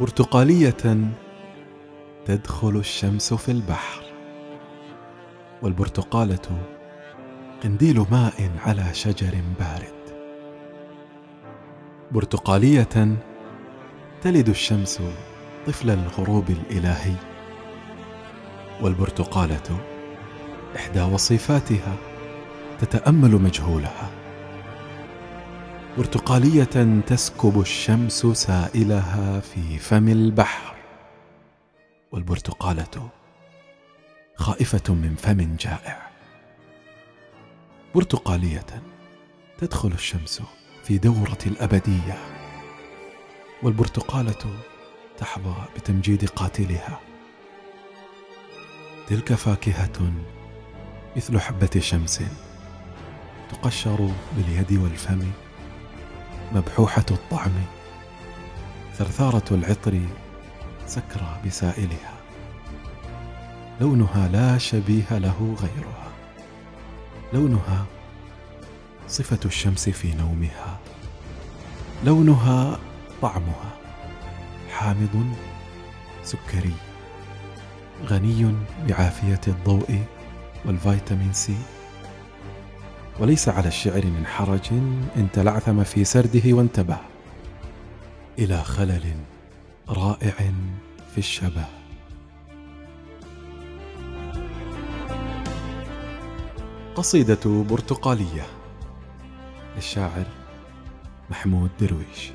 برتقالية تدخل الشمس في البحر والبرتقالة قنديل ماء على شجر بارد. برتقالية تلد الشمس طفل الغروب الإلهي والبرتقالة إحدى وصفاتها تتأمل مجهولها. برتقالية تسكب الشمس سائلها في فم البحر والبرتقالة خائفة من فم جائع. برتقالية تدخل الشمس في دورة الأبدية والبرتقالة تحظى بتمجيد قاتلها. تلك فاكهة مثل حبة شمس تقشر باليد والفم مبحوحة الطعم. ثرثارة العطر سكرى بسائلها. لونها لا شبيه له غيرها. لونها صفة الشمس في نومها. لونها طعمها. حامض سكري غني بعافية الضوء والفيتامين سي. وليس على الشعر من حرج إن تلعثم في سرده وانتبه إلى خلل رائع في الشبه. قصيدة برتقالية للشاعر محمود درويش.